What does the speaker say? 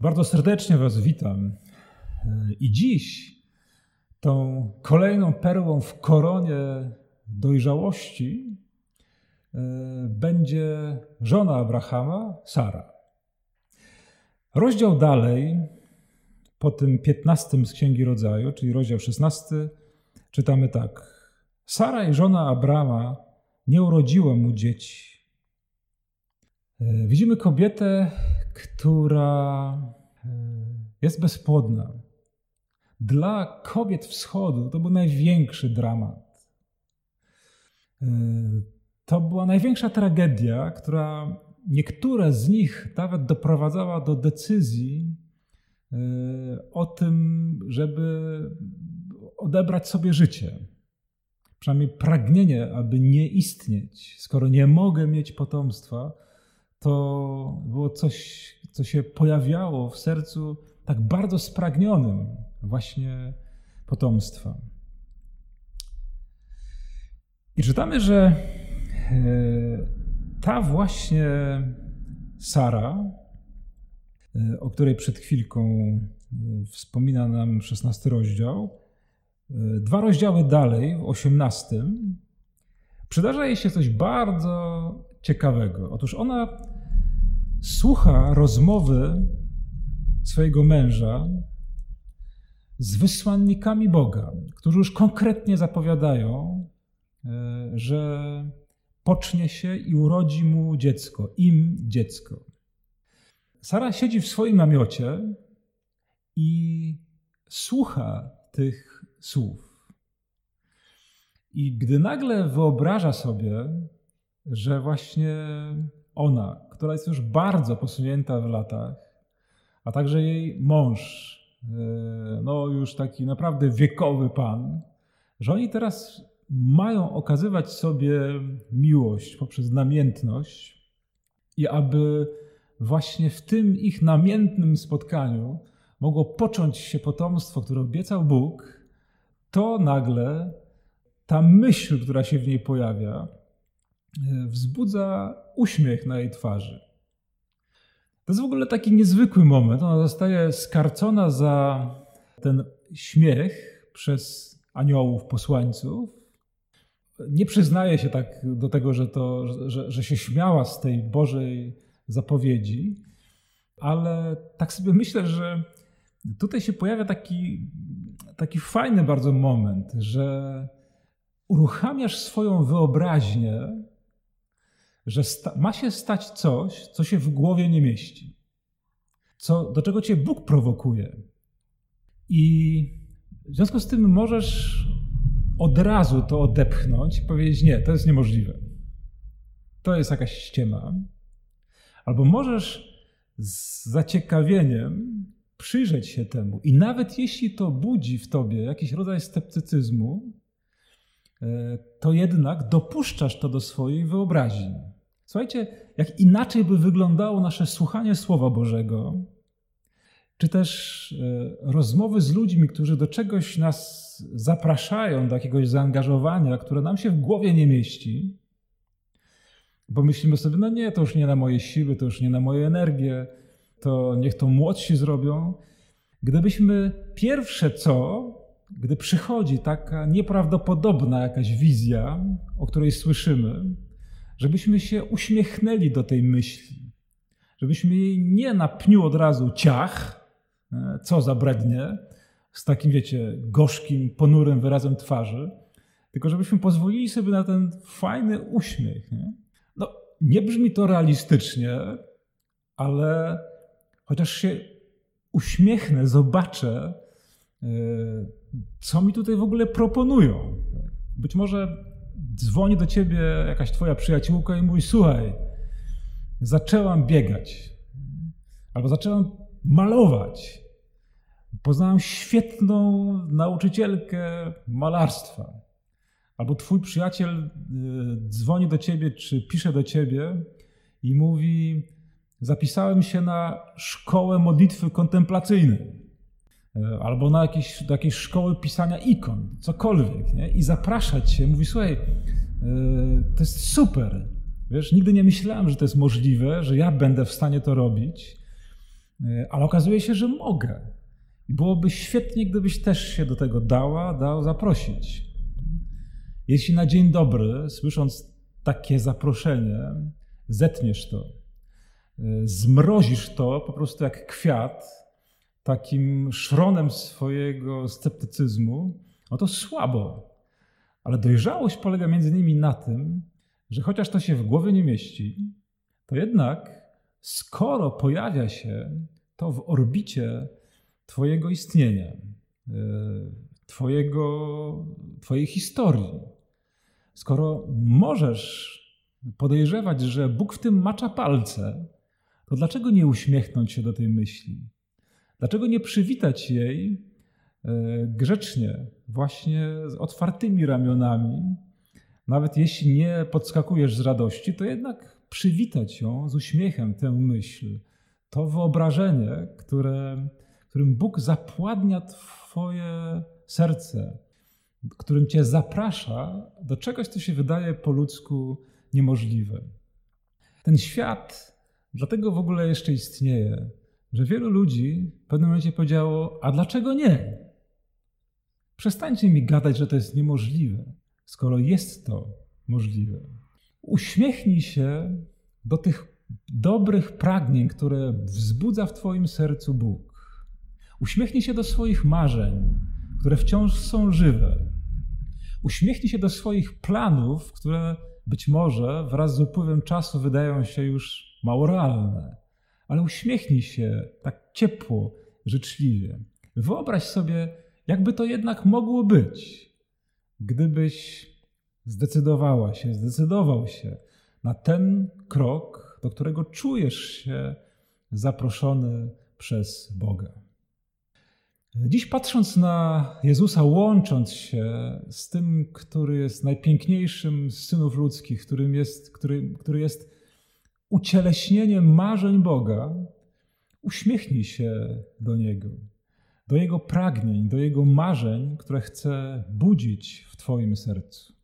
Bardzo serdecznie Was witam. I dziś tą kolejną perłą w koronie dojrzałości e, będzie żona Abrahama, Sara. Rozdział dalej, po tym 15 z Księgi Rodzaju, czyli rozdział 16, czytamy tak. Sara i żona Abrama nie urodziła mu dzieci. E, widzimy kobietę, która e, jest bezpłodna. Dla kobiet wschodu to był największy dramat. E, to była największa tragedia, która niektóre z nich nawet doprowadzała do decyzji e, o tym, żeby odebrać sobie życie. Przynajmniej pragnienie, aby nie istnieć. Skoro nie mogę mieć potomstwa, to było coś, co się pojawiało w sercu tak bardzo spragnionym właśnie potomstwa. I czytamy, że e, ta właśnie Sara, e, o której przed chwilką e, wspomina nam 16 rozdział, dwa rozdziały dalej, w 18, przydarza jej się coś bardzo ciekawego. Otóż ona słucha rozmowy swojego męża z wysłannikami Boga, którzy już konkretnie zapowiadają, e, że pocznie się i urodzi mu dziecko, im dziecko. Sara siedzi w swoim namiocie i słucha tych słów. I gdy nagle wyobraża sobie, że właśnie ona, która jest już bardzo posunięta w latach, a także jej mąż, e, no już taki naprawdę wiekowy pan, że oni teraz mają okazywać sobie miłość poprzez namiętność i aby właśnie w tym ich namiętnym spotkaniu mogło począć się potomstwo, które obiecał Bóg, to nagle ta myśl, która się w niej pojawia, wzbudza uśmiech na jej twarzy. To jest w ogóle taki niezwykły moment. Ona zostaje skarcona za ten śmiech przez aniołów, posłańców. Nie przyznaje się tak do tego, że, to, że, że się śmiała z tej Bożej zapowiedzi, ale tak sobie myślę, że tutaj się pojawia taki, taki fajny bardzo moment, że uruchamiasz swoją wyobraźnię że ma się stać coś, co się w głowie nie mieści, co, do czego cię Bóg prowokuje. I w związku z tym możesz od razu to odepchnąć i powiedzieć: Nie, to jest niemożliwe. To jest jakaś ściema. Albo możesz z zaciekawieniem przyjrzeć się temu. I nawet jeśli to budzi w tobie jakiś rodzaj sceptycyzmu, e, to jednak dopuszczasz to do swojej wyobraźni. Słuchajcie, jak inaczej by wyglądało nasze słuchanie Słowa Bożego, czy też e, rozmowy z ludźmi, którzy do czegoś nas zapraszają, do jakiegoś zaangażowania, które nam się w głowie nie mieści, bo myślimy sobie, no nie, to już nie na moje siły, to już nie na moje energię, to niech to młodsi zrobią. Gdybyśmy pierwsze co, gdy przychodzi taka nieprawdopodobna jakaś wizja, o której słyszymy, żebyśmy się uśmiechnęli do tej myśli, żebyśmy jej nie na pniu od razu ciach, e, co za brednie, z takim, wiecie, gorzkim, ponurym wyrazem twarzy, tylko żebyśmy pozwolili sobie na ten fajny uśmiech. Nie? No, nie brzmi to realistycznie, ale chociaż się uśmiechnę, zobaczę, e, co mi tutaj w ogóle proponują. Być może dzwoni do ciebie jakaś twoja przyjaciółka i mówi: Słuchaj, zaczęłam biegać, albo zaczęłam malować. Poznałam świetną nauczycielkę malarstwa. Albo twój przyjaciel y, dzwoni do ciebie, czy pisze do ciebie i mówi: Zapisałem się na szkołę modlitwy kontemplacyjnej. E, albo na jakieś, do jakiejś szkoły pisania ikon, cokolwiek, nie? i zapraszać się, mówi, słuchaj, e, to jest super, wiesz, nigdy nie myślałem, że to jest możliwe, że ja będę w stanie to robić, e, ale okazuje się, że mogę. I byłoby świetnie, gdybyś też się do tego dała, dał zaprosić. Jeśli na dzień dobry, słysząc takie zaproszenie, zetniesz to, zmrozisz to po prostu jak kwiat, takim szronem swojego sceptycyzmu, no to słabo. Ale dojrzałość polega między innymi na tym, że chociaż to się w głowie nie mieści, to jednak skoro pojawia się to w orbicie Twojego istnienia, e, twojego, Twojej historii, skoro możesz podejrzewać, że Bóg w tym macza palce, to dlaczego nie uśmiechnąć się do tej myśli? Dlaczego nie przywitać jej e, grzecznie, właśnie z otwartymi ramionami? Nawet jeśli nie podskakujesz z radości, to jednak przywitać ją z uśmiechem, tę myśl, to wyobrażenie, które, którym Bóg zapładnia Twoje serce, którym Cię zaprasza do czegoś, co się wydaje po ludzku niemożliwe. Ten świat dlatego w ogóle jeszcze istnieje, że wielu ludzi w pewnym momencie powiedziało: A dlaczego nie? Przestańcie mi gadać, że to jest niemożliwe, skoro jest to możliwe. Uśmiechnij się do tych dobrych pragnień, które wzbudza w Twoim sercu Bóg. Uśmiechnij się do swoich marzeń, które wciąż są żywe. Uśmiechnij się do swoich planów, które być może wraz z upływem czasu wydają się już mało realne ale uśmiechnij się tak ciepło, życzliwie. Wyobraź sobie, jakby to jednak mogło być, gdybyś zdecydowała się, zdecydował się na ten krok, do którego czujesz się zaproszony przez Boga. Dziś patrząc na Jezusa, łącząc się z tym, który jest najpiękniejszym z synów ludzkich, którym jest, który, który jest ucieleśnieniem marzeń Boga, uśmiechnij się do Niego, do Jego pragnień, do Jego marzeń, które chce budzić w Twoim sercu.